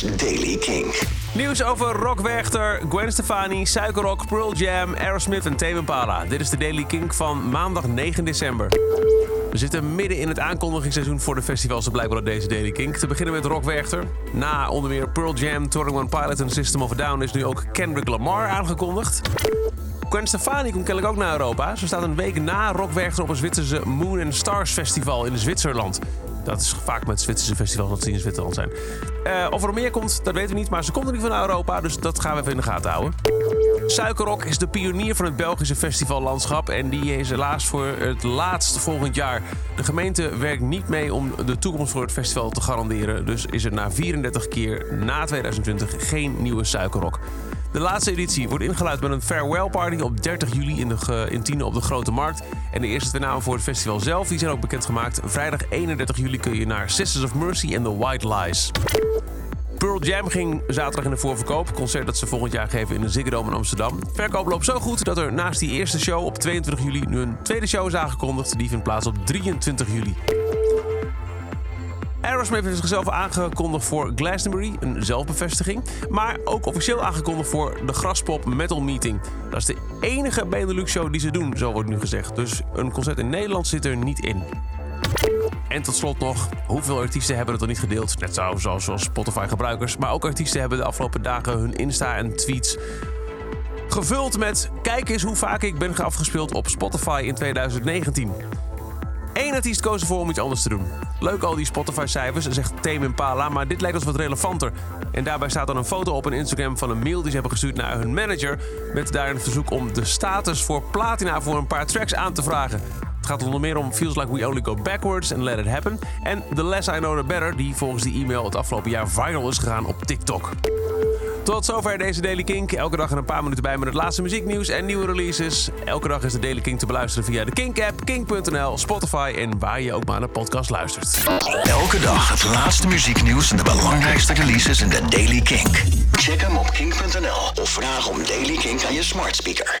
Daily King. Nieuws over Rock Werchter, Gwen Stefani, Suikerrock, Pearl Jam, Aerosmith en Tame Impala. Dit is de Daily Kink van maandag 9 december. We zitten midden in het aankondigingsseizoen voor de festivals, blijkbaar deze Daily Kink. Te beginnen met Rock Werchter. Na onder meer Pearl Jam, Touring One Pilot en System of a Down is nu ook Kendrick Lamar aangekondigd. Gwen Stefani komt kennelijk ook naar Europa. Ze staat een week na Rock Werchter op een Zwitserse Moon and Stars Festival in Zwitserland. Dat is vaak met Zwitserse festivals dat ze in Zwitserland zijn. Uh, of er meer komt, dat weten we niet. Maar ze komt ieder geval naar Europa, dus dat gaan we even in de gaten houden. Suikerrock is de pionier van het Belgische festivallandschap. En die is helaas voor het laatst volgend jaar. De gemeente werkt niet mee om de toekomst voor het festival te garanderen. Dus is er na 34 keer na 2020 geen nieuwe Suikerrock. De laatste editie wordt ingeluid met een farewell party op 30 juli in, de, in op de Grote Markt. En de eerste twee namen voor het festival zelf die zijn ook bekendgemaakt. Vrijdag 31 juli kun je naar Sisters of Mercy en The White Lies. Pearl Jam ging zaterdag in de voorverkoop. Concert dat ze volgend jaar geven in de Ziggo Dome in Amsterdam. Verkoop loopt zo goed dat er naast die eerste show op 22 juli nu een tweede show is aangekondigd. Die vindt plaats op 23 juli. Aerosmith heeft zichzelf aangekondigd voor Glastonbury, een zelfbevestiging. Maar ook officieel aangekondigd voor de Graspop Metal Meeting. Dat is de enige Benelux-show die ze doen, zo wordt nu gezegd. Dus een concert in Nederland zit er niet in. En tot slot nog, hoeveel artiesten hebben het er niet gedeeld? Net zo, zoals, zoals Spotify-gebruikers. Maar ook artiesten hebben de afgelopen dagen hun Insta en tweets gevuld met... Kijk eens hoe vaak ik ben afgespeeld op Spotify in 2019. Eén artiest koos ervoor om iets anders te doen. Leuk al die Spotify-cijfers, zegt Tame Impala, maar dit lijkt ons wat relevanter. En daarbij staat dan een foto op een Instagram van een mail die ze hebben gestuurd naar hun manager... met daar een verzoek om de status voor platina voor een paar tracks aan te vragen. Het gaat onder meer om Feels Like We Only Go Backwards and Let It Happen... en The Less I Know The Better, die volgens die e-mail het afgelopen jaar viral is gegaan op TikTok. Tot zover deze Daily Kink. Elke dag er een paar minuten bij met het laatste muzieknieuws en nieuwe releases. Elke dag is de Daily Kink te beluisteren via de Kink-app, kink.nl, Spotify en waar je ook maar naar podcast luistert. Elke dag het laatste muzieknieuws en de belangrijkste releases in de Daily Kink. Check hem op kink.nl of vraag om Daily Kink aan je smart speaker.